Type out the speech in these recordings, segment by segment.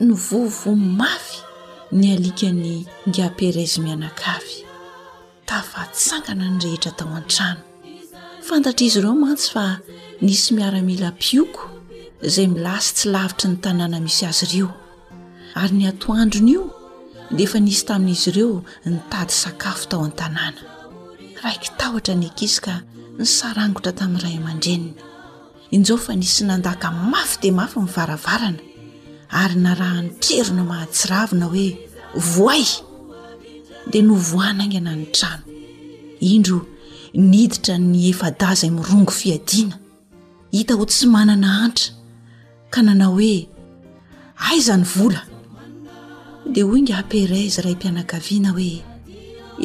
Nivovo mafy ny alikan'i Nga Perez mianakavy. Tafatsangana ny rehetra tao an-trano. Fantatr'izy ireo mantsy fa nisy miaramila mpioko izay milasy tsy lavitry ny tanàna misy azy ireo. Ary ny atoandron'io dia efa nisy tamin'izy ireo nitady sakafo tao an-tanàna. Raiki-tahotra ny ankizy ka nisarangotra tamin'ny ray aman-dreniny. Injao fa nisy nandaka mafy dia mafy ny varavarana ary narahan'ny trerona mahatsiravina hoe voay dia novoahana haingana ny trano. Indro niditra ny efa-dahy izay mirongo fiadiana, hita ho tsy manana antra ka nanao hoe. aiza ny vola dia hoy nga perez ray mpianakaviana hoe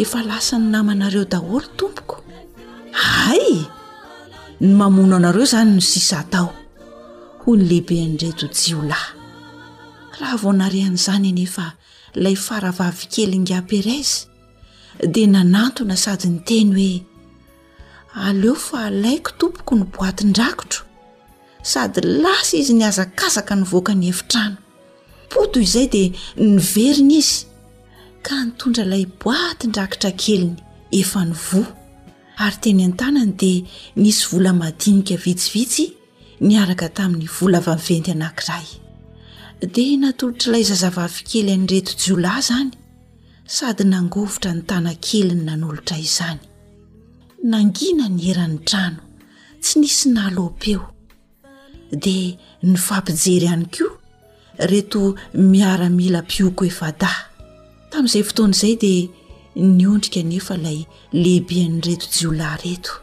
efa lasan'ny namanareo daholo tompoko hay ny mamono anareo zany no sisa atao hoy ny lehibe an'ireto jiolahy raha vao narehan'izany enefa ilay faravavikely nga perez dia nanantona sady ny teny hoe Aleo fa alaiko tompoko ny boatin-drakotro. Sady lasa izy nihazakazaka nivoaka ny efitrano. Poto izay dia niverina izy ka nitondra ilay boatin-drakitra keliny efa nivoha ary teny an-tanany dia nisy vola madinika vitsivitsy niaraka tamin'ny vola vaventy anankiray. Dia natolotr'ilay zazavavy kely an'ireto jiolahy izany sady nangovitra ny tanan-keliny nanolotra izany. Nangina ny eran'ny trano, tsy nisy nahalao-peo. Dia nifampijery ihany koa ireto miaramila mpihogo efa-dahy. Tamin'izay fotoana izay dia niondrika anefa ilay lehiben'ireto jiolahy ireto.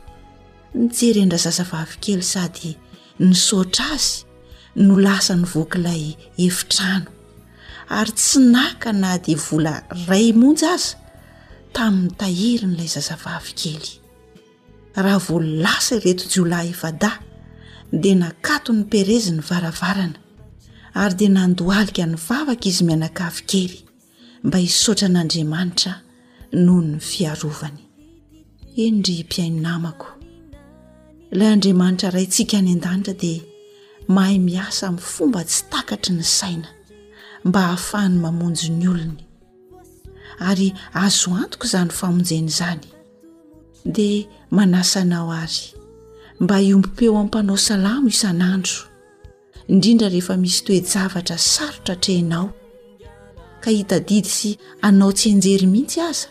Nijery an-drazazavavy kely sady nisaotra azy no lasa nivoaka ilay efitrano. ary tsy naka na dia vola iray monja aza tamin'ny tahirin'ilay zazavavy kely. Raha vao lasa ireto jiolahy efa-dahy dia nakaton'i Perezy ny varavarana ary dia nandohalika ny vavaka izy mianakavy kely mba hisaotra an'Andriamanitra. noho ny fiarovany eny ry mpihaino namako ilay andriamanitra raintsika any an-danitra dia mahay miasa amin'ny fomba tsy takatry ny saina mba hahafahany mamonjy ny olony ary azo antoko izany famonjena izany dia manasanao ary mba hiombom-peo ampanao salamo isan'andro indrindra rehefa misy toe-javatra sarotra atrehinao ka hitadidy sy anao tsy enjery mihitsy aza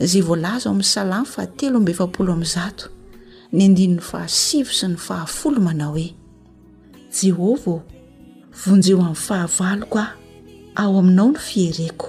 izay voalaza ao amin'ny salamo fa telo mba efapolo amin'ny zato ny andininy fahasivo sy ny fahafolo manao hoe jehova vonjeo amin'ny fahavaloko aho ao aminao ny fiereko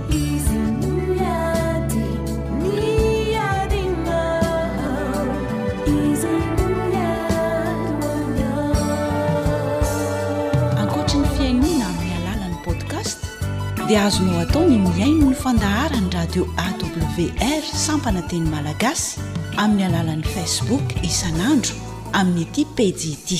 Izy no miady miady aminao Izy no miady ho anao Ankoatry ny fihainoana amin'ny alalan'ny podcast dia azonao atao ny mihaino ny fandaharan'ny radio awr sampana teny malagasy amin'ny alalan'ny facebook isan'andro amin'ity pejy ity.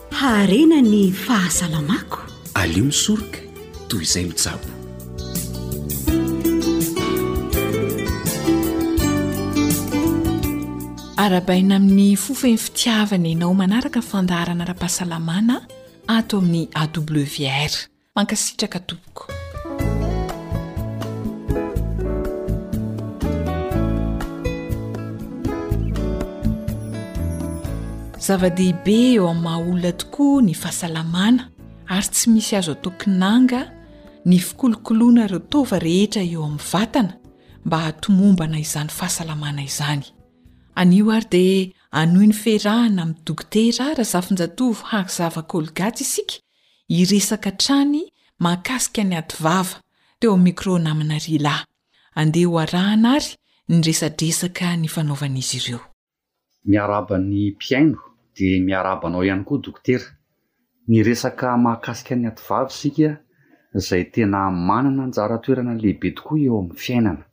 Haharena ny fahasalamako. Aleo misoroka toy izay mitsabo. Arabaina amin'ny fofen'ny fitiavana ianao manaraka fandaharana ara-pahasalamana ato amin'ny AWR. Mankasitraka tompoko. Zava-dehibe eo amin'ny maha olona tokoa ny fahasalamana ary tsy misy azo atao kinanga ny fikolokoloana ireo taova rehetra eo amin'ny vatana mba hahatomombana izany fahasalamana izany. Anio ary dia hanohy ny fiarahana amin'ny Dokotera Razafinjatovo Hagzava Kolgaty isika Hiresaka hatrany mahakasika ny ady vava teo amin'ny micro namana Rila. Andeha ho arahana ary ny resadresaka nifanaovan'izy ireo. Miarahaba ny mpihaino dia miarahaba anao ihany koa Dokotera. Niresaka mahakasika ny ady vava isika izay tena manana anjara toerana lehibe tokoa eo amin'ny fiainana,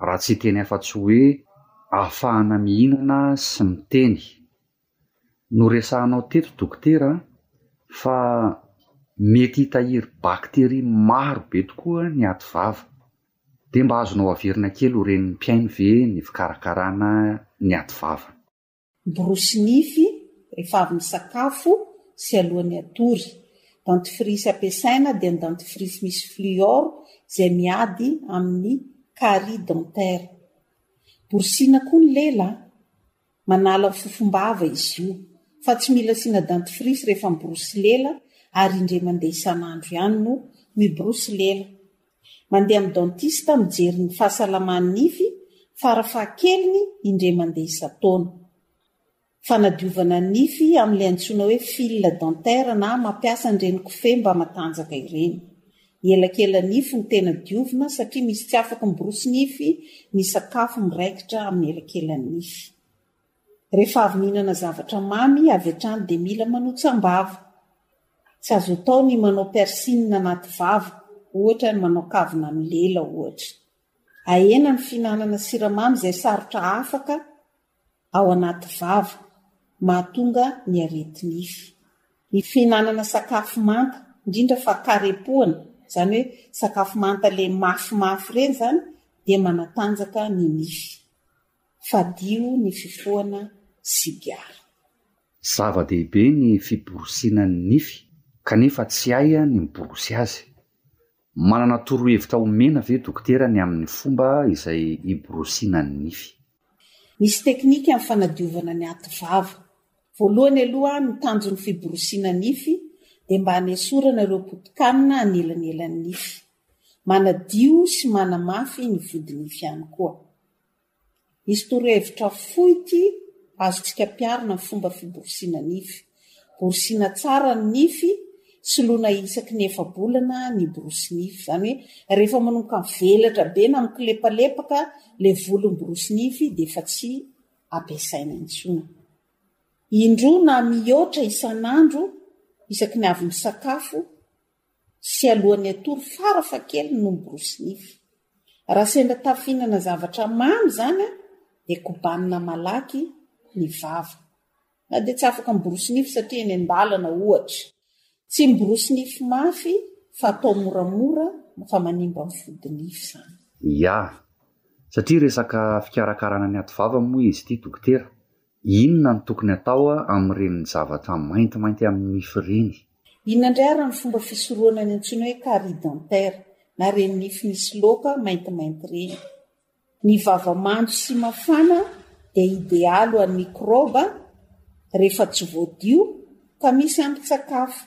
raha tsy hiteny afa-tsy hoe ahafahana mihinana sy miteny. Noresahanao teto dokotera fa mety hitahiry bacterie maro be tokoa ny aty vava. Dia mba azonao averina kely ho ren'ny mpihaino ve ny fikarakarana ny aty vava? Miborosy nify rehefa avy misakafo sy alohan'ny hatory. Dentifrice ampiasaina dia ny dentifrice misy fluor izay miady amin'ny carie dentaire. Borosiana koa ny lela. Manala fofombava izy io fa tsy mila asiana dentifrice rehefa miborosy lela ary indray mandeha isan'andro ihany no miborosy lela. Mandeha amin'ny dentiste mijery ny fahasalaman'ny nify fara fahakeliny indray mandeha isan-taona. Fanadiovana ny nify amin'ilay antsoina hoe fil dentaire na mampiasa an'ireny kofehy mba matanjaka ireny. Elakelan-nify ny tena diovina satria misy tsy afaky miborosy nify ny sakafo miraikitra amin'ny elakelan-nify. Rehefa avy mihinana zavatra mamy avy hatrany dia mila manotsam-bava. Tsy azo atao ny manao piercing anaty vava, ohatra ny manao kavina amin'ny lela ohatra. Ahena ny fihinanana siramamy izay sarotra afaka ao anaty vava, mahatonga ny aretinify. Ny fihinanana sakafo manta, indrindra fa karepohana, izany hoe sakafo manta ilay mafimafy ireny izany dia manatanjaka ny nify. Fadio ny fifohana sigara. Zava-dehibe ny fiborosiana ny nify kanefa tsy hay ny miborosy azy. Manana torohevitra omena ve dokotera ny amin'ny fomba izay hiborosiana ny nify? Misy teknika amin'ny fanadiovana ny aty vava. Voalohany aloha ny tanjon'ny fiborosiana nify dia mba hanesorana ireo potikanina anelanelan'ny nify. Manadio sy manamafy ny vodinify ihany koa. Misy torohevitra fohy ity azontsika ampiharina ny fomba fiborosiana nify. Borosiana tsara ny nify, soloina isaky ny efa-bolana ny borosy nify. Izany hoe rehefa manomboka mivelatra be na mikolepalepaka ilay volon'ny borosy nify dia efa tsy ampiasaina intsony. Indroa na mihoatra isan'andro isaky ny avy misakafo sy alohan'ny hatory fara fahakeliny no miborosy nify. Raha sendra tafihinana zavatra mamy izany dia kobanina malaky ny vava. Na dia tsy afaka miborosy nify satria eny an-dalana ohatra. Tsy miborosy nify mafy fa atao moramora fa manimba ny fodinify izany. Ià. Satria resaka fikarakarana ny ativava moa izy ity dokotera Inona no tokony atao amin'ireny zavatra maintimainty amin'ny nify ireny? Inona indray ary ny fomba fisorohana ny antsoina hoe carie dentaire na ireny nify misy loaka maintimainty ireny? Ny vava mando sy mafana dia idealy ho an'ny mikraoba rehefa tsy voadio ka misy ampin-tsakafo.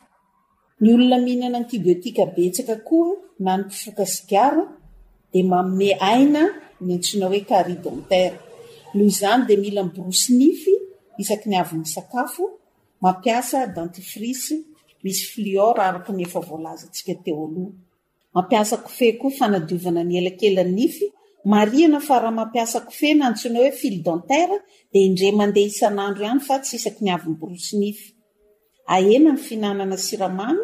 Ny olona mihinana antibiotika betsaka koa na ny mpifoka sigara dia manome aina ny antsoina hoe carie dentaire. Noho izany dia mila miborosy nify isaky ny avy misakafo, mampiasa dentifrice misy fluor araka ny efa voalazantsika teo aloha. Mampiasa kofehy koa fanadiovana ny elakelan'ny nify. Marihina fa raha mampiasa kofehy na antsoina hoe fil dentaire dia indray mandeha isan'andro ihany fa tsy isaky ny avy miborosy nify. Ahena ny fihinanana siramamy,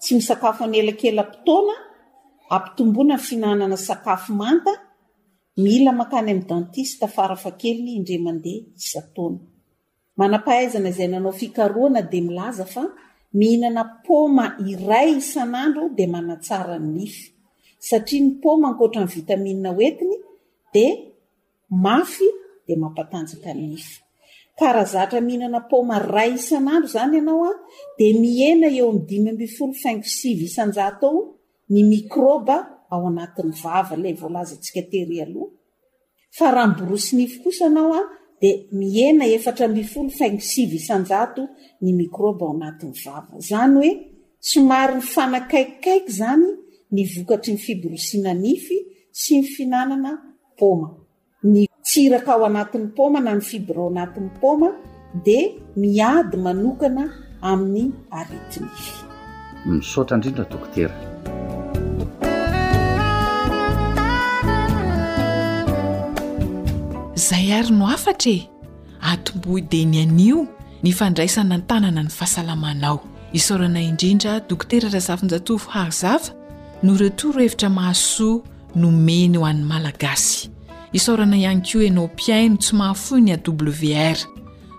tsy misakafo any elakelam-potoana, ampitomboina ny fihinanana sakafo manta, mila mankany amin'ny dentiste farafahakeliny indray mandeha isan-taona. Manam-pahaizana izay nanao fikarohana dia milaza fa mihinana paoma iray isan'andro dia manatsara ny nify, satria ny paoma ankoatra ny vitamina ho entiny dia mafy dia mampatanjaka ny nify. Ka raha zatra mihinana paoma iray isan'andro izany ianao an, dia mihena eo amin'ny dimy ambin'ny folo faingo sivy isan-jato eo ny mikrôba ao anatin'ny vava, ilay voalazantsika tery aloha. Fa raha miborosy nify kosa anao dia mihena efatra ambin'ny folo faingo sivy isan-jato ny mikrôba ao anatin'ny vava. Izany hoe somary nifanakaikikaiky izany ny vokatry ny fiborosiana nify sy ny fihinanana paoma. Ny tsiraka ao anatin'ny paoma na ny fibra ao anatin'ny paoma, dia miady manokana amin'ny aretinify. Misaotra indrindra dokotera. Zay ary no hafatra e! Atombohy dia ny anio ny fandraisana an-tanana ny fahasalamanao. Isaorana indrindra Dokotera Razafinjatovo Harzava noho ireo torohevitra mahasoa nomeny ho an'ny Malagasy. Isaorana ihany koa ianao mpihaino tsy mahafoy ny AWR.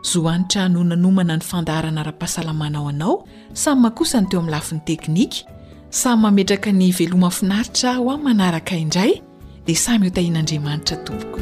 Zo hanitra no nanomana ny fandaharana ara-pahasalamana ho anao, Sama kosa ny teo amin'ny lafiny teknika, samy mametraka ny veloma finaritra ho amin'ny manaraka indray dia samy ho tahian'Andriamanitra tompoko.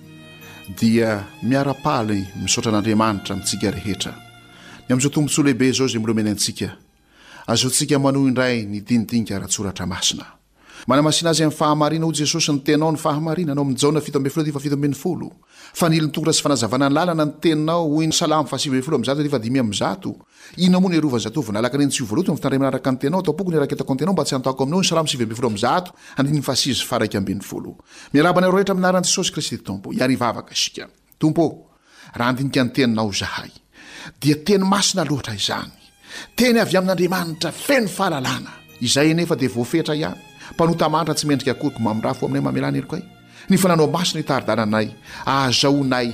dia miara-paly misaotra an'Andriamanitra amintsika rehetra ny amin'izao tombontsoa lehibe izao izay mbola omeny antsika. Azahoantsika manohy indray ny dinidinika ara-tsoratra masina. Manamasina azy amin'ny fahamarina, hoy Jesosy, ny Teninao ny fahamarinana, ao amin'ny Jaona fito ambin'ny folo andininy fahafito ambin'ny folo. Fanilintorana sy fanazavana ny lalana ny Teninao, hoy ny Salamo fahasivy ambin'ny folo amby zato andininy fahadimy amby zato. Inona moa no hiarovan'ny zatovo lalaka ny eny tsy ho voaloto ny fitandremana araka ny Teninao, atao-poko ny araketako ny Teninao mba tsy hantahako aminao, hoy ny Salamo sivy ambin'ny folo amby zato andininy fahasivy sy faharaika ambin'ny folo. Miarahaba anareo rehetra amin'ny anaran'i Jesosy Kristy Tompo. Hiary hivavaka isika. Tompo ô, raha handinika ny Teninao izahay, dia Teny masina loatra izany. Teny avy amin'Andriamanitra, feno fahalalana. Izahay anefa dia voafetra ihany, mpanota manitra tsy mendrika akory, koa mamindrafo aminay mamelàny helokay. Ny Fanahinao Masina hitari-dalanay, ahazahoanay,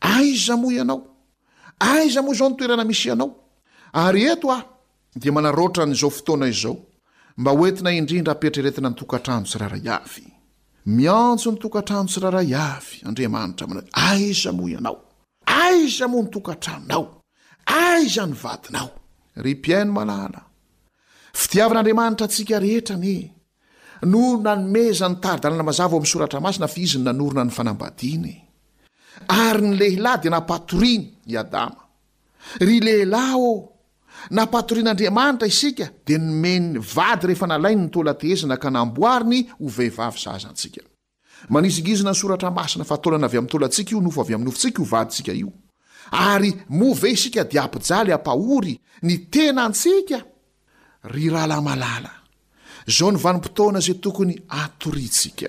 Aiza moa ianao? Aiza moa izao ny toerana misy anao? Ary eto aho dia manaraotra an'izao fotoana izao mba ho entina indrindra ampietreretina ny tokantrano tsirairay avy. Miantso ny tokantrano tsirairay avy Andriamanitra manao hoe, Aiza moa ianao? Aiza moa ny tokantranonao? Aiza ny vadinao? Ry mpihaino malala, fitiavan'Andriamanitra antsika rehetra anie no nanomezany tari-dalana mazava ao amin'ny Soratra Masina fa izy no nanorina ny fanambadiana e! Ary ny lehilahy dia nampatoriany i Adama. Ry lehilahy ô, nampatorian'Andriamanitra isika dia nomeny vady rehefa nalainy ny taolan-tehezana ka namboariny ho vehivavy sahaza antsika. Manizingizina ny Soratra Masina fa taolana avy amin'ny taolantsika io, nofo avy amin'ny nofontsika io vadintsika io. Ary moa ve isika dia hampijaly hampahory ny tenantsika? Ry rahalahy malala, izao ny vanim-potoana izay tokony hatoriantsika.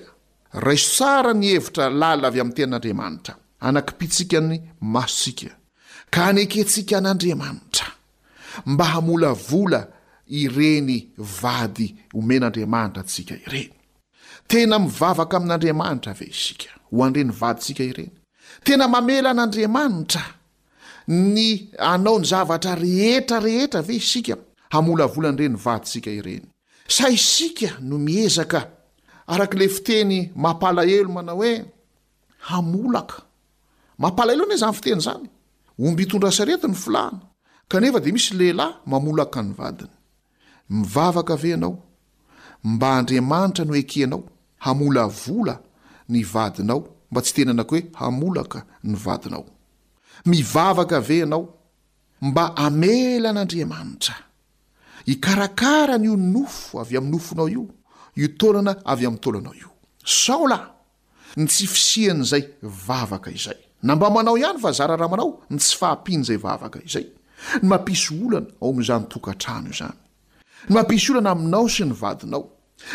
Raiso tsara ny hevitra lalina avy amin'ny Tenin'Andriamanitra, hanakimpintsika ny masontsika, ka hanekentsika an'Andriamanitra, mba hamolavola ireny vady omen'Andriamanitra antsika ireny. Tena mivavaka amin'Andriamanitra ve isika ho an'ireny vadintsika ireny? Tena mamela an'Andriamanitra ny hanao ny zavatra rehetra rehetra ve isika hamolavola an'ireny vadintsika ireny? Sa isika no miezaka, araka ilay fiteny mampalahelo manao hoe hamolaka? Mampalahelo anie izany fiteny izany. Omby hitondra sarety no filàna, kanefa dia misy lehilahy mamolaka ny vadiny. Mivavaka ve ianao mba Andriamanitra no ekenao hamolavola ny vadinao mba tsy tenanako hoe hamolaka ny vadinao? Mivavaka ve ianao mba hamela an'Andriamanitra hikarakara an'io nofo avy amin'ny nofonao io, io taolana avy amin'ny taolanao io? Sao lahy ny tsy fisian'izay vavaka izay, na mba manao ihany fa zara raha manao ny tsy fahampian'izay vavaka izay no mampisy olana ao amin'izany tokantrano izany, no mampisy olana aminao sy ny vadinao.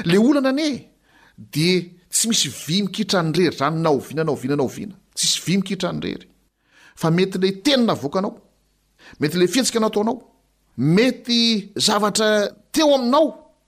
Ilay olana anie dia tsy misy vy mikitra an'irery, izany na oviana na oviana na oviana, tsisy vy mikitra an'irery, fa mety ilay teny navoakanao, mety ilay fihetsika nataonao, mety zavatra teo aminao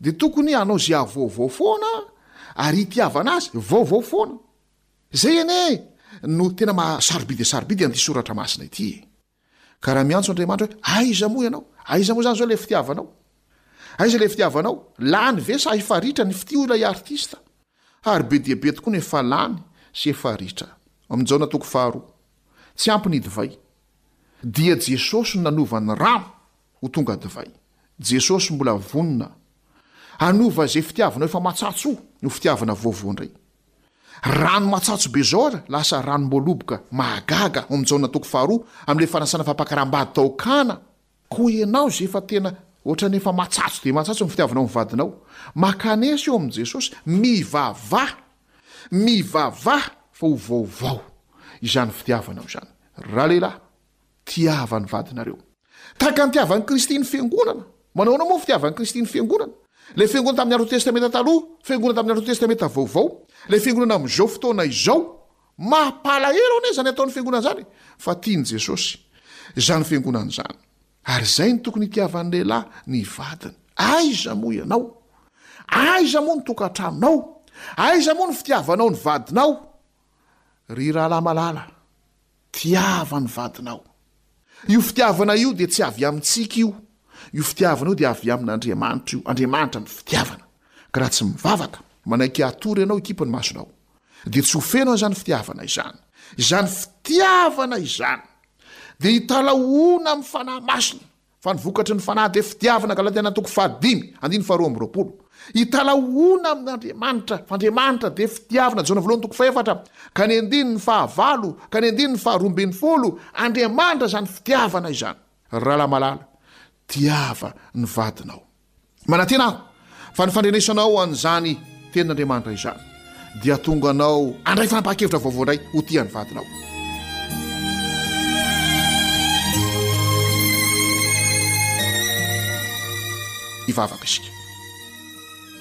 dia tokony hanao izay hahavaovao foana ary hitiavana azy vaovao foana. Izay anie no tena maha sarobidy dia sarobidy an'ity soratra masina ity e! Ka raha miantso Andriamanitra hoe aiza moa ianao? Aiza moa izany izao ilay fitiavanao? Aiza ilay fitiavanao? Lany ve sa efa ritra ny fitia hoy ilay artista? Ary be dia be tokoa ny efa lany sy efa ritra. Ao amin'ny Jaona toko faharoa. Tsy ampy ny divay. Dia Jesosy no nanova ny rano. ho tonga divay. Jesosy mbola vonona hanova izay fitiavanao efa matsatso ho fitiavana vaovao indray. Rano matsatso be izao ary lasa ranom-boaloboka mahagaga ao amin'ny Jaona toko faharoa amin'ilay fanasana fampakaram-bady tao Kana. Koa ianao izay efa tena ohatran'ny efa matsatso dia matsatso ny fitiavanao ny vadinao, mankanesa eo amin'i Jesosy, mivavaha, mivavaha fa ho vaovao izany fitiavanao izany. Ralehilahy, tiavan'ny vadinareo. Tahaka ny tiavan'i Kristy ny Fiangonana. Manao ahoana moa ny fitiavan'i Kristy ny Fiangonana? Ilay Fiangonana tamin'ny Aroa Testamenta Taloha, Fiangonana tamin'ny Aroa Testamenta Vaovao, ilay Fiangonana amin'izao fotoana izao. Mampalahelo anie izany ataon'ny Fiangonana izany, fa tian'i Jesosy izany Fiangonana izany. Ary izay no tokony hitiavan'ny lehilahy ny vadiny. Aiza moa ianao? Aiza moa ny tokantranonao? Aiza moa ny fitiavanao ny vadinao? Ry rahalahy malala, tiava ny vadinao. Io fitiavana io dia tsy avy amintsika io. Io fitiavana io dia avy amin'Andriamanitra io. Andriamanitra no fitiavana. Ka raha tsy mivavaka, manaiky hatory ianao hikipy ny masonao, dia tsy ho feno an'izany fitiavana izany. Izany fitiavana izany dia hitalahoana amin'ny fanahy masina. Fa ny vokatry ny fanahy dia fitiavana, Galatiana toko fahadimy, andininy faharoa amby roapolo. Hitalahoana amin'Andriamanitra, fa Andriamanitra dia fitiavana, Jaona voalohany toko fahefatra, ka ny andininy fahavalo, ka ny andininy faharoa ambin'ny folo, Andriamanitra izany fitiavana izany. Ry rahalahy malala, tiava ny vadinao. Manantena aho fa ny fandrenesanao an'izany Tenin'Andriamanitra izany dia hatonga anao handray fanapahan-kevitra vaovao indray ho tia ny vadinao. Hivavaka isika.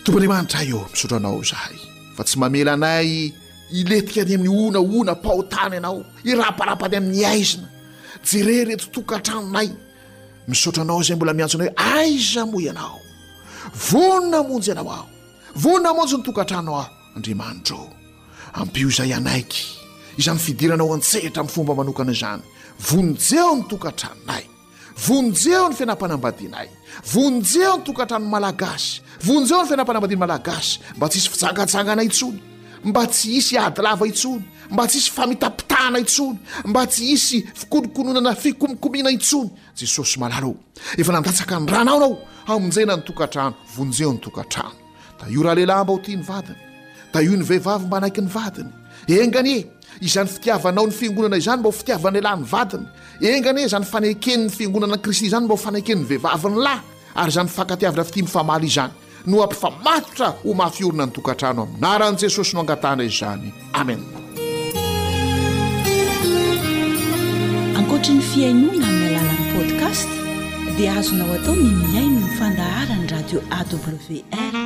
Tompon'Andriamanitra ahy ô, misaotra anao izahay fa tsy mamela anay hilentika any amin'ny ona ona pahotany ianao, hiraparapa any amin'ny haizina. Jereo ireto tokantranonay, misaotra anao izay mbola miantsona hoe aiza moa ianao vonona monjy ianao aho vonona monjy ny tokantrano aho andriamanitro ampio izay anaiky izany fidirana ao an-tsehatra amin'ny fomba manokana izany vonjeo ny tokantranonay vonjeo ny fiainam-panambadianay vonjeo ny tokantrano malagasy vonjeo ny fiainam-panambadiany malagasy mba tsisy fijangajangana intsony mba tsy hisy ady lava intsony, mba tsy hisy famitapitahana intsony, mba tsy hisy fikonokononana fikomokomiana intsony. Jesosy malala o, efa nandatsaka ny ranao nao hamonjena ny tokantrano, vonjeo ny tokantrano. Tahio ralehilahy mba ho tia ny vadiny, tahio ny vehivavy mba hanaiky ny vadiny. Enga anie izany fitiavanao ny fiangonana izany mba ho fitiavan'ny lehilahy ny vadiny, enga anie izany faneken'ny fiangonana an'i Kristy izany mba ho faneken'ny vehivavy ny lahy, ary izany fankatiavana fitia mifamaly izany no hampifamatotra ho mafy orina ny tokantrano amin'ny naran'i Jesosy no angatahana izany. Amen. Ankoatry ny fihainoana amin'ny alalan'ny podcast dia azonao atao ny mihaino ny fandaharan'ny radio AWR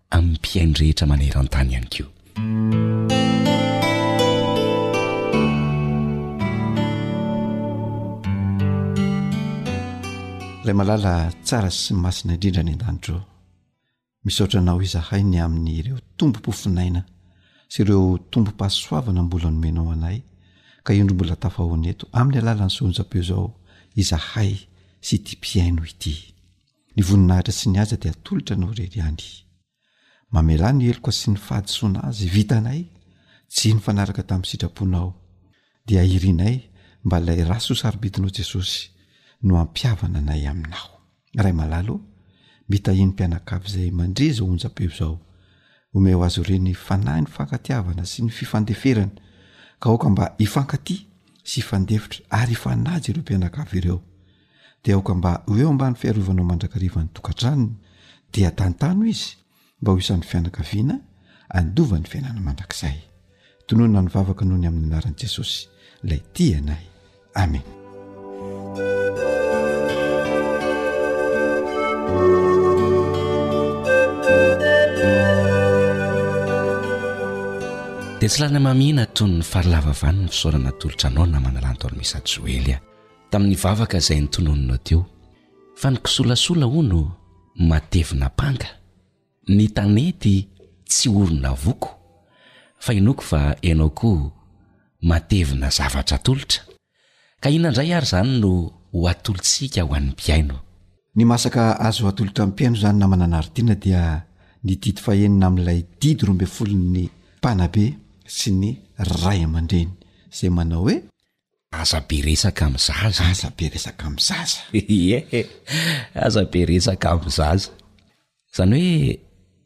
amin'ny mpihaino rehetra maneran-tany ihany koa. Ray malala tsara sy masina indrindra any an-danitra ao, misaotra anao izahay ny amin'ny ireo tombom-pofinaina sy ireo tombom-pahasoavana mbola nomenao anay ka indro mbola tafahoana eto amin'ny alalan'ny sonjam-peo izao izahay sy ity mpihaino ity. Ny voninahitra sy ny haja dia atolotra anao irery ihany. Mamelà ny heloka sy ny fahadisoana azy vitanay tsy nifanaraka tamin'ny sitraponao, dia irinay mba ilay ra soa sarobidinao Jesosy no hampihavana anay aminao. Ray malala ô, mitahiry ny mpianakavy izay mandre izao onjam-peo izao, omeo azy ireo ny fanahy ny fankatiavana sy ny fifandeferana, ka aoka mba hifankatia sy hifandefitra ary hifanaja ireo mpianakavy ireo. dia aoka mba ho eo ambany fiarovanao mandrakariva ny tokantranony, dia tantano izy mba ho isan'ny fianakaviana handova ny fiainana mandrakizay. Tononina ny vavaka noho ny amin'ny anaran'i Jesosy, ilay tia anay. Amena. Dia tsy lany amamiana toy ny fahalavavany ny fisaorana atolotra anao namana lanto Almisa Joely a. Tamin'ny vavaka izay notononinao teo. Fa ny kisolasolo, hono, matevina ampanga. Ny tanety tsy orina voko. Fa inoako fa ianao koa matevina zavatra atolotra. Ka inona indray ary izany no ho atolotsika ho an'ny mpihaino? Ny masaka azo atolotra amin'ny mpihaino izany namana Nardina dia ny didy fahenina amin'ilay didy roa ambin'ny folon'ny mpanabe sy ny ray aman-dreny izay manao hoe. Aza be resaka amin'ny zaza. Aza be resaka amin'ny zaza. Ie, aza be resaka amin'ny zaza. Izany hoe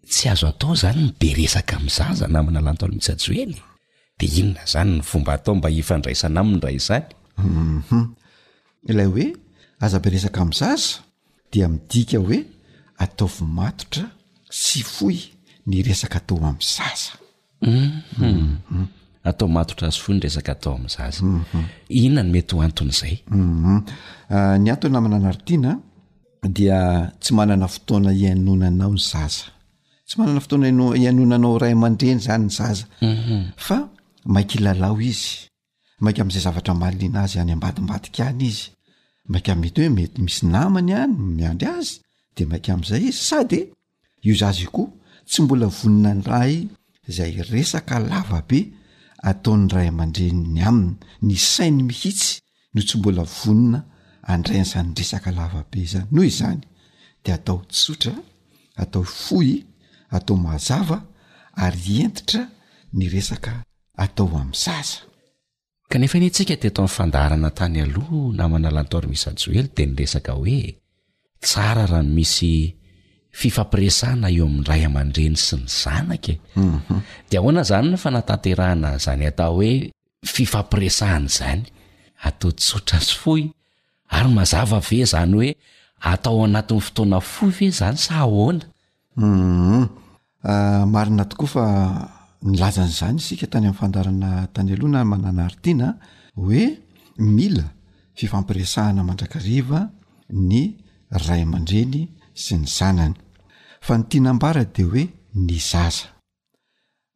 tsy azo atao izany ny be resaka amin'ny zaza namana lantaon'i Jajoely. Dia inona izany ny fomba atao mba hifandraisana aminy raha izany? Hum. Ilay hoe aza be resaka amin'ny zaza dia midika hoe ataovy matotra sy fohy ny resaka atao amin'ny zaza. mhm. atao matotra azy foa ny resaka atao amin'ny zaza mhm. inona ny mety ho anton'izay mhm. ah, ny antony namana anaritiana dia tsy manana fotoana hiainonanao ny zaza tsy manana fotoana hiainonanao ray aman-dreny zany ny zaza fa maikilalao izy Maika amin'izay zavatra mahaliana azy any ambadimbadika any izy. Maika mety hoe mety misy namany any miandry azy de maika amin'izay izy sady io zaza io koa tsy mbola vonona ny ray izay resaka lava be ataon'ny ray aman-dreny ny aminy ny sainy mihitsy no tsy mbola vonona andray an'izany resaka lava be izany noho izany de atao tsotra atao fohy atao mazava ary entitra ny resaka atao amin'ny zaza. Kanefa anie tsika teto amin'ny fandaharana tany aloha namana Lantor Misa Joely dia niresaka hoe tsara raha misy fifampiresahana eo amin'ny ray aman-dreny sy ny zanaka e. Dia ahoana izany ny fanatanterahana izany atao hoe fifampiresahana izany? Atao tsotra sy fohy ary mazava ve izany hoe atao ao anatin'ny fotoana fohy ve izany sa ahoana? Humm. Marina tokoa fa nilaza an'izany isika tany amin'ny fandaharana tany aloha na mananary tiana hoe mila fifampiresahana mandrakariva ny ray aman-dreny sy ny zanany. Fa ny tiana ambara dia hoe ny zaza.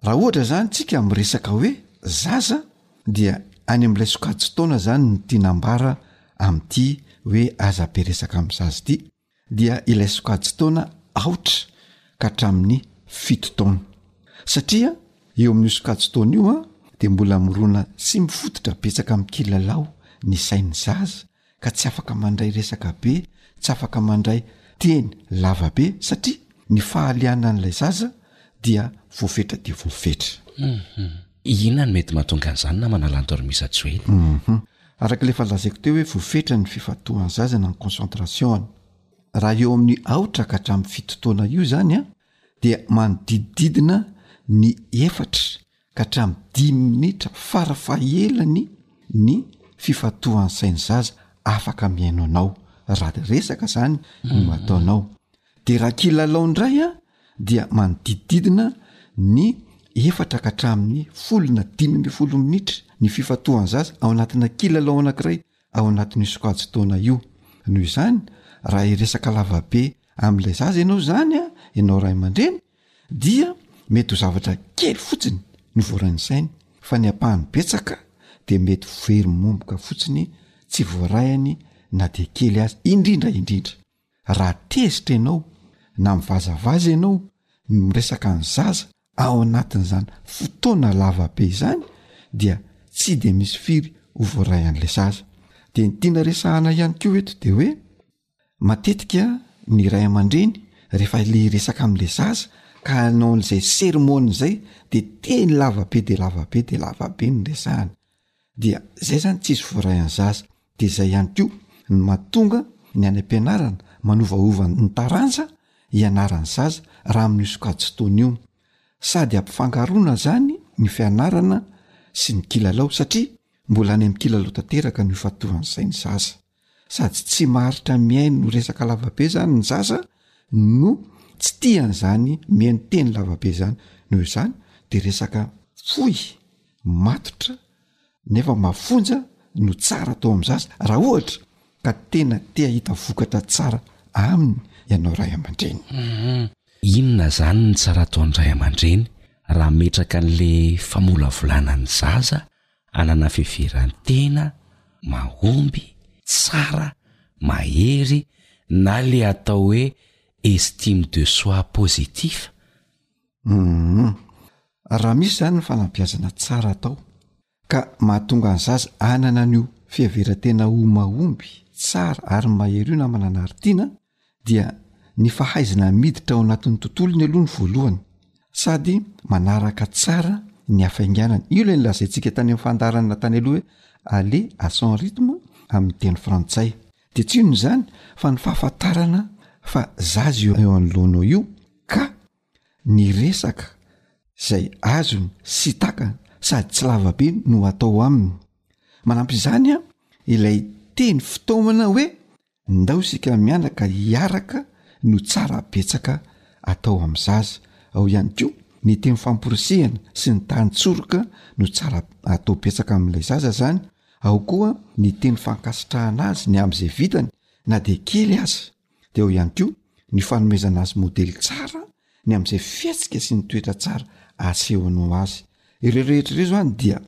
Raha ohatra zany tsika miresaka hoe zaza dia any amin'ilay sokajy taona zany ny tiana ambara amin'ity hoe aza be resaka amin'ny zaza ity dia ilay sokajy taona aotra ka hatramin'ny fito taona satria eo amin'io sokajy taona io a dia mbola mirona sy mifototra betsaka amin'ny kilalao ny sain'ny zaza ka tsy afaka mandray resaka be, tsy afaka mandray teny lava be satria ny fahalianan'ilay zaza dia voafetra dia voafetra. Inona no mety mahatonga an'izany namana Lanto ry Miss Rajoelina? Humm. Araka ilay efa lazaiko teo hoe voafetra ny fifantohan'ny zaza na ny concentration-ny. Raha eo amin'ny aotra ka hatramin'ny fito taona io izany dia manodidididina ny efatra ka hatramin'ny dimy minitra farafahelany ny fifantohan'ny sain'ny zaza afaka mihaino anao raha resaka zany no mhm. ataonao de raha kilalao indray a dia manodidididina ny efatra ka hatramin'ny folona dimy amby folo minitra ny fifantohan'ny zaza ao anatina kilalao anankiray ao anatin'io sokajy taona io noho izany raha iresaka lavabe amin'ilay zaza ianao zany a ianao ray aman-dreny Dia mety ho zavatra kely fotsiny no voarain'ny sainy fa ny ampahany betsaka dia mety very momboka fotsiny tsy voarainy na dia kely aza, indrindra indrindra raha tezitra ianao na mivazavaza ianao no miresaka ny zaza ao anatin'izany fotoana lava be izany dia tsy dia misy firy ho voaray an'ilay zaza. Dia ny tiana resahana ihany koa eto dia hoe Matetika ny ray aman-dreny rehefa le hiresaka am'le zaza ka hanao an'zay sermona zay de teny lava be de lava be de lava be ny resahany, dia zay zany tsisy voaray an'ny zaza, de zay ihany ko ny mahatonga ny any am-pianarana manovaova ny taranja hianaran'ny zaza raha amin'io sokajin-taona io, sady ampifangaroana zany ny fianarana sy ny kilalao satria mbola any amin'ny kilalao tanteraka no ifantohan'zay ny zaza. sady tsy maharitra mihaino resaka lavabe zany ny zaza no tsy tiany zany mihaino teny lavabe zany noho izany de resaka fohy matotra nefa mafonja no tsara atao am zaza raha ohatra ka tena te hahita vokatra tsara aminy ianao ray aman-dreniny. Inona zany ny tsara ataon'ny ray aman-dreny raha ametraka an'le famolavolana ny zaza hanana fiheveran-tena mahomby, tsara, mahery na le atao hoe estime de soi positif? Humm. Raha misy izany ny fanabeazana tsara atao ka mahatonga ny zaza hanana an'io fiheveran-tena ho mahomby, tsara ary mahery io na manana aritiana dia ny fahaizana miditra ao anatin'ny tontolony aloha ny voalohany sady manaraka tsara ny hafainganany io ilay nilazaintsika tany amin'ny fandaharana tany aloha hoe aller à son rythme amin'ny teny frantsay dia tsy inona izany fa ny fahafantarana fa zaza io eo anoloana ao io ka ny resaka izay azony sy takany sady tsy lavabe no atao aminy manampy izany a ilay teny fitaomana hoe Ndao isika mianaka hiaraka no tsara betsaka atao amin'ny zaza ao ihany koa ny teny famporisihana sy ny tany tsoroka no tsara atao betsaka amin'ilay zaza zany ao koa ny teny fankasitrahana azy ny amin'izay vitany na dia kely aza de ao ihany koa ny fanomezana azy modely tsara ny amin'izay fihetsika sy ny toetra tsara asehony ho azy ireo rehetra ireo zany dia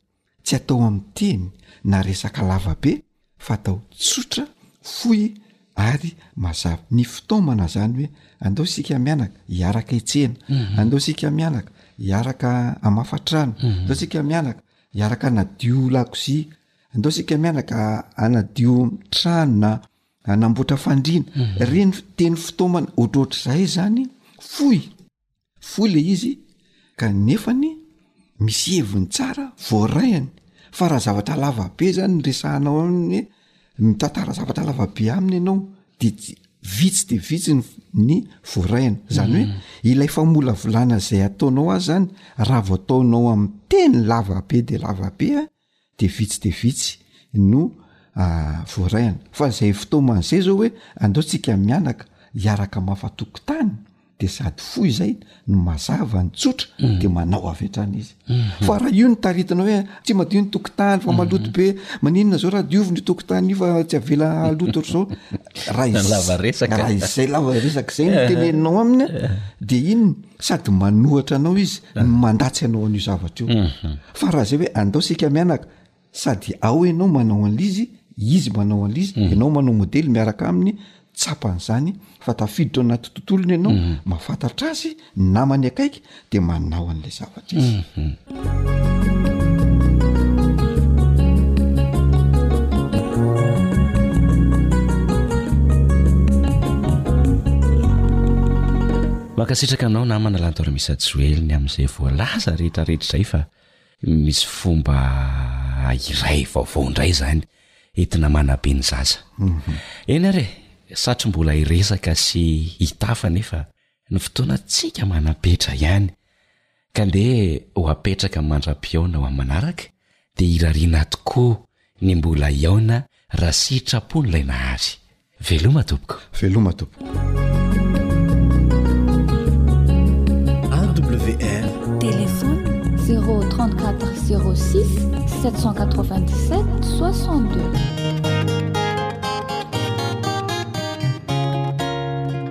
Tsy atao amin'ny teny na resaka lava be fa atao tsotra, fohy ary mazava. Ny fitaomana izany hoe andao isika mianaka hiaraka hitsena, andao isika mianaka hiaraka hamafa trano, andao isika mianaka hiaraka hanadio lakozia, andao isika mianaka hanadio trano na hanamboatra fandriana. Ireny teny fitaomana ohatrohatr'izay izany fohy Fohy le izy ka nefany misy heviny tsara voaraiany fa raha zavatra lavabe zany ny resahanao aminy hoe mitantara zavatra lavabe aminy ianao de tsy vitsy de vitsy ny ny voaraiany zany hoe mm. ilay famolavolana zay ataonao azy zany raha vao ataonao amin'ny teny lavabe de lavabe a dia vitsy dia vitsy no voaraiana fa izay fitaomana izay zao hoe andao tsika mianaka hiaraka hamafa tokotany de sady fohy izay no mazava ny tsotra mm. de manao avy hatrany izy mm-hmm. fa raha io ny taritina hoe tsy madio ny tokotany fa mm-hmm. maloto be maninona zao raha diovy ny tokotany io fa tsy avela aloto ry zao raha izay lava resaka izay no teneninao aminy de inony Sady manohatra anao izy no mandatsy anao an'io zavatra io. Mhm. Fa raha zay hoe andao sika mianaka sady ao ianao manao an'lizy, izy manao an'lizy, mhm. ianao manao modely miaraka aminy, tsapan'izany fa tafiditra ao anaty tontolony ianao, mhm. mafantatra azy, namany akaiky, de manao an'ilay zavatra. mankasitraka anao namana lantormisa joely ny amin'izay voalaza rehetrarehetra izay fa misy fomba iray vaovao indray zany entina manabe ny zaza mhm. eny are satry mbola iresaka sy hitafa nefa Ny fotoanantsika manam-petra ihany ka ndeha ho apetraka mandra-pihaona ho amin'ny manaraka dia irariana tokoa ny mbola hihaona raha sitrapon'ilay Nahary. Veloma tompoko. Veloma tompoko. AWR. Téléphone 034 06 797 62.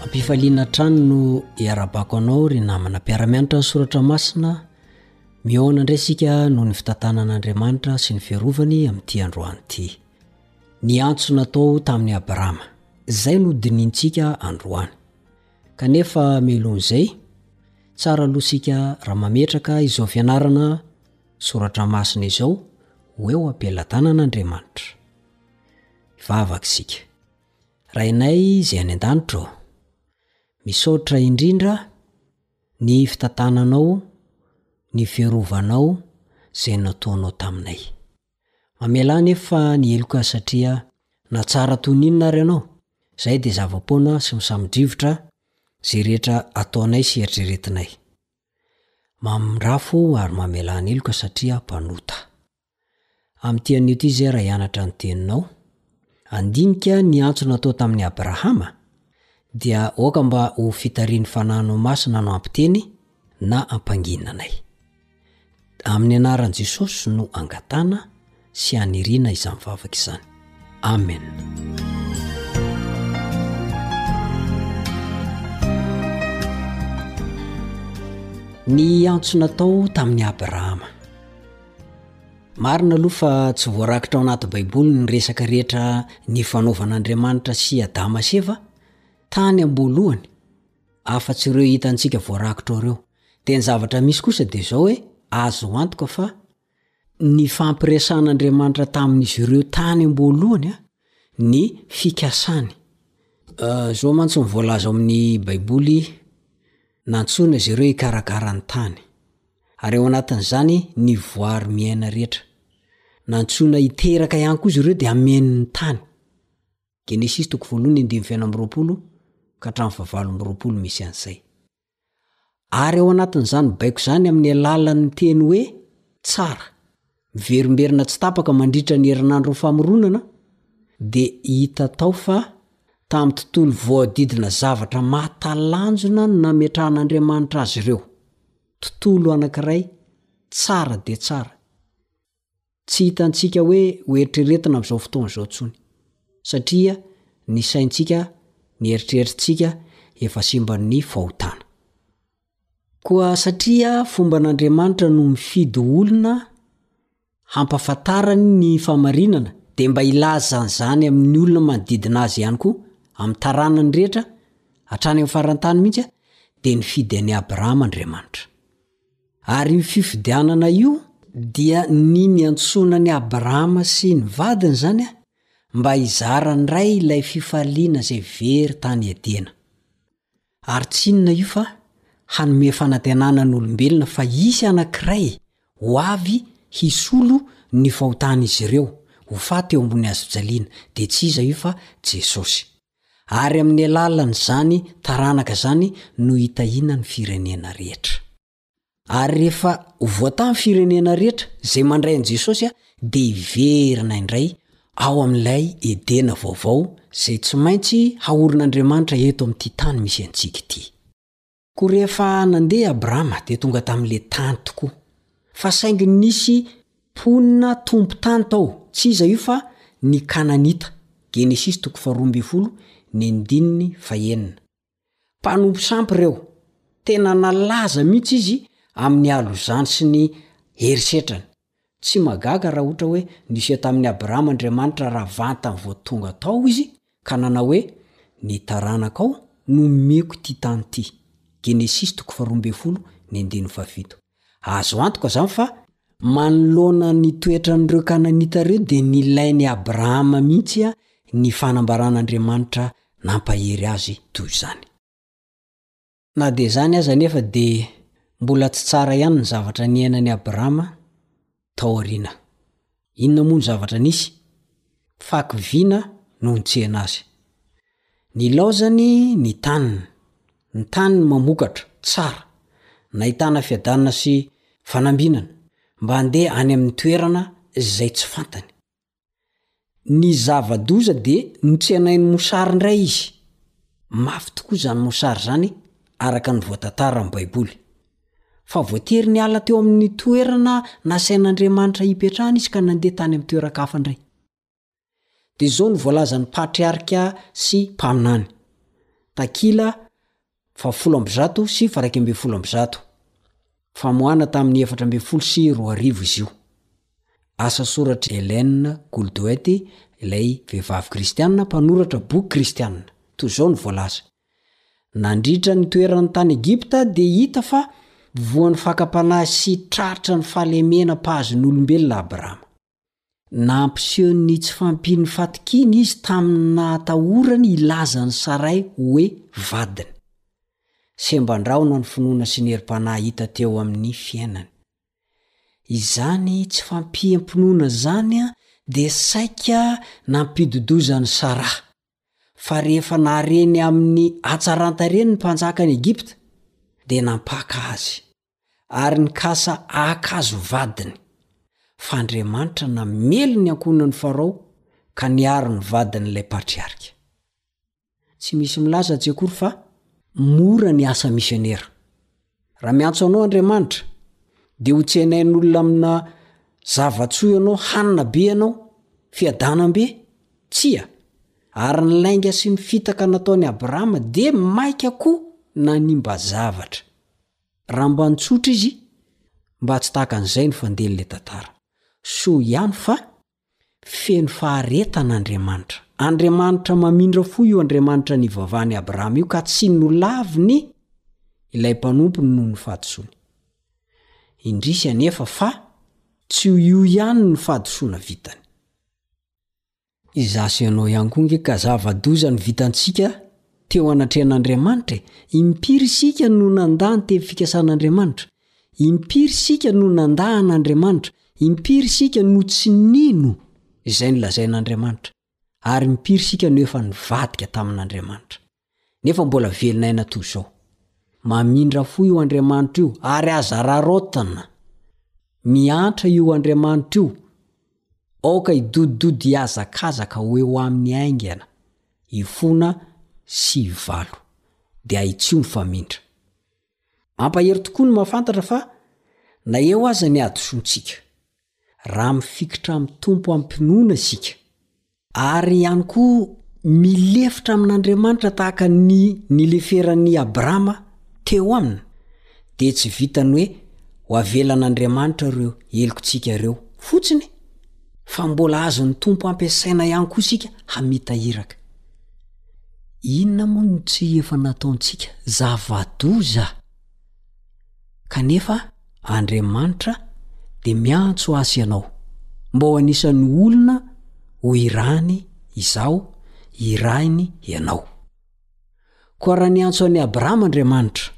Ampifaliana hatrany no iarabako anao ry namana mpiara-mianatra ny soratra masina mihaona indray isika noho ny fitantanan'Andriamanitra sy ny fiarovany amin'ity androany ity. Ny antso natao tamin'i Abrahama, izay no dinintsika androany. Kanefa melohon'izay, tsara aloha isika raha mametraka izao fianarana soratra masina izao ho eo am-pelatanan'Andriamanitra. Hivavaka isika. Rainay izay any an-danitra ô, misaotra indrindra ny fitantananao ny fiarovanao izay nataonao taminay. Mamelà anefa ny heloka satria na tsara toy ny inona ary ianao, izay dia zava-poana sy misamy-drivotra izay rehetra ataonay sy eritreretinay. Mamindrafo ary mamelà ny heloka satria mpanota. Amin'ity anio ity izay raha hianatra ny teninao, handinika ny antso natao tamin'i Abrahama, dia aoka mba ho fitarian'ny fanano masina no hampiteny na hampangina anay. Amin'ny anaran'i Jesosy no angatana sy aniriana izany vavaka izany. Amen. Ny antso natao tamin'i Abrahama. Marina aloha fa tsy voarakitra ao anaty Baiboly ny resaka rehetra nifanaovan'Andriamanitra sy Adama sy Eva tany am-boalohany, afa-tsy ireo hitantsika voarakitra ao ireo. Dia ny zavatra misy kosa dia izao hoe azo antoka fa nifampiresahan'Andriamanitra tamin'izy ireo tany am-boalohany ny fikasany. Ah, izao mantsy ny voalaza ao amin'ny Baiboly, nantsoina izy ireo hikarakara ny tany. ary ao anatin'izany ny voary miaina rehetra. Nantsoina hiteraka ihany koa izy ireo dia ameno ny tany. Genesisy toko voalohany andimy feno amby roapolo ka hatramin'ny favalo amby roapolo misy an'izay. Ary ao anatin'izany baiko izany amin'ny alalan'ny teny hoe tsara. miverimberina tsy tapaka mandritra ny herinandron'ny famoronana dia hita tao fa tamin'ny tontolo voadidina zavatra mahatalanjona no nametrahan'Andriamanitra azy ireo. Tontolo anankiray tsara dia tsara. Tsy hitantsika hoe hoeritreretina amin'izao fotoana izao intsony. Satria ny saintsika, ny eritreritritsika efa simban'ny fahotana. Koa satria fomban'Andriamanitra no mifidy olona hampafantarany ny fahamarinana, dia mba hilazany izany amin'ny olona manodidina azy ihany koa, amin'ny taranany rehetra, hatrany amin'ny faran'ny tany mihitsy, dia nifidy an'i Abrahama Andriamanitra. Ary io fifidianana io, dia ny niantsoana an'i Abrahama sy ny vadiny izany mba hizara indray ilay fifaliana izay very tany Edena. Ary tsy inona io fa hanome fanantenana ny olombelona fa hisy anankiray ho avy hisolo ny fahotan'izy ireo ho faty eo ambony hazofijaliana, dia tsy iza io fa Jesosy. Ary amin'ny alalan'izany taranaka izany no hitahiana ny firenena rehetra. Ary rehefa ho voatany firenena rehetra izay mandray an'i Jesosy dia hiverina indray ao amin'ilay Edena vaovao izay tsy maintsy haorin'Andriamanitra eto amin'ity tany misy antsika ity. Koa rehefa nandeha Abrahama dia tonga tamin'ilay tany tokoa. Fa saingy nisy mponina tompon-tany tao, tsy iza io fa ny Kananita, Genesisy toko faharoa ambin'ny folo ny andininy fahenina. Mpanompo sampy ireo. Tena nalaza mihitsy izy amin'ny halozany sy ny herisetrany. Tsy mahagaga raha ohatra hoe niseho tamin'i Abrahama Andriamanitra raha vantany vao tonga tao Izy ka nanao hoe, Ny taranakao no omeko ity tany ity. Genesisy toko faharoa ambin'ny folo ny andininy fahafito. Azo antoka izany fa manoloana ny toetran'ireo Kananita ireo dia nilain'i Abrahama mihitsy ny fanambaran'Andriamanitra nampahery azy toy izany. Na dia izany aza anefa dia mbola tsy tsara ihany ny zavatra niainan'i Abrahama tao aoriana. Inona moa ny zavatra nisy? Fako vina no nitsena azy. Nilaozany ny taniny, ny taniny mamokatra, tsara, nahitana fiadanana sy fanambinana, mba handeha any amin'ny toerana izay tsy fantany. Ny zava-doza dia notsenain'ny mosary indray izy. Mafy tokoa izany mosary izany, araka ny voatantara amin'ny Baiboly. Fa voatery niala teo amin'ny toerana nasain'Andriamanitra hipetrahany izy ka nandeha tany amin'ny toeran-kafa indray. Dia izao no voalazan'ny patriarika sy mpaminany, Takila Fahafolo amby zato sy faraika ambin'ny folo amby zato. Famoahana tamin'ny efatra ambin'ny folo sy roa arivo izy io. Asa soratr'i Ellen Goldwetty, ilay vehivavy kristiana, mpanoratra boky kristiana. Toy izao no voalaza, Nandritra ny toerany tany Egypta, dia hita fa voan'ny fakam-panahy sy tratra ny fahalemena mpahazo ny olombelona Abrama. Nampiseho ny tsy fahampian'ny fatokiany izy tamin'ny nahatahorany hilaza an'i Saray hoe vadiny. Semban-drahona ny finoana sy ny herim-panahy hita teo amin'ny fiainany. Izany tsy fampiam-pinoana izany dia saika nampidodoza an'i Saraha, fa rehefa nahare ny amin'ny hatsaran-tarehiny ny mpanjakan'i Egypta, dia nampaka azy. ary nikasa haka azy ho vadiny. Fa Andriamanitra namely ny ankohonan'i Farao ka niaro ny vadin'ilay patriarika. Tsy misy milaza atsy akory fa mora ny asa misionera. Raha miantso anao Andriamanitra, dia ho tsenain'olona amina zava-tsoa ianao, hanina be ianao, fiadanam-be? Tsia! Ary ny lainga sy ny fitaka nataon'i Abrahama dia maika koa nanimba zavatra. Raha mba nitsotra izy mba tsy tahaka an'izay no fandehan' ilay tantara. Soa ihany fa feno faharetana Andriamanitra. Andriamanitra mamindra fo io Andriamanitra nivavahan'i Abrahama io ka tsy nolaviny ilay mpanompony noho ny fahadisoany. Indrisy anefa fa tsy ho io ihany ny fahadisoana vitany. Izaho sy ianao ihany koa ange ka zava-doza ny vitantsika teo anatrehan'Andriamanitra e! Impiry isika no nandà ny teny fikasan'Andriamanitra? Impiry isika no nandà an'Andriamanitra? Impiry isika no tsy nino izay nolazain'Andriamanitra? Ary impiry isika no efa nivadika tamin'Andriamanitra? nefa mbola velona aina toy izao. Mamindra fo io Andriamanitra io ary aza raraotana. Miantra io Andriamanitra io, aoka hidodidody hihazakazaka ho eo aminy haingana, hifona sy hivalo, dia ahitsio ny famindra. Mampahery tokoa ny mahafantatra fa na eo aza ny hadisoantsika, raha mifikitra amin'ny Tompo am-pinoana isika, Ary ihany koa milefitra amin'Andriamanitra tahaka ny nileferan'i Abrahama teo Aminy, dia tsy vitan'ny hoe ho avelan'Andriamanitra ireo helokintsika ireo fotsiny, fa mbola azon'ny Tompo ampiasaina ihany koa isika hamita iraka. Inona moa no tsy efa nataontsika zava-doza? Kanefa Andriamanitra dia miantso ahy sy ianao mba ho anisan'ny olona ho irany Izaho irahiny ianao. Koa raha niantso an'i Abrahama Andriamanitra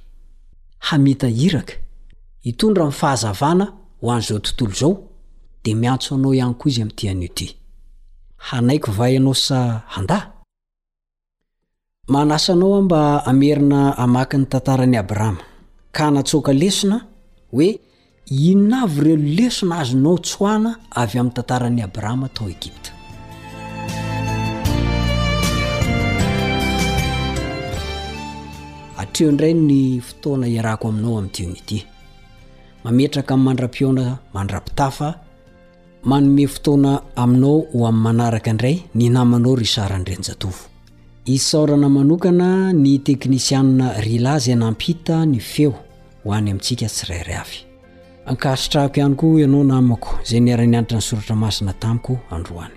hamita iraka, hitondra ny fahazavana ho an'izao tontolo izao, dia miantso anao ihany koa Izy amin'ity anio ity. Hanaiky va ianao sa handà? Manasa anao aho mba hamerina hamaky ny tantaran'i Abrama, ka hanatsoaka lesona hoe inona avy ireo lesona azonao tsoahana avy amin'ny tantaran'i Abrama tao Egypta. Hatreo indray ny fotoana iarako aminao amin'ity ity. Mametraka amin'ny mandra-pihaona mandra-pitafa Manome fotoana aminao ho amin'ny manaraka indray ny namanao Richard Andrianjatovo. Isaorana manokana ny teknisianina Rila izay nampita ny feo ho any amintsika tsirairay avy. Ankasitrahako ihany koa ianao namako izay niara-nianatra ny soratra masina tamiko androany.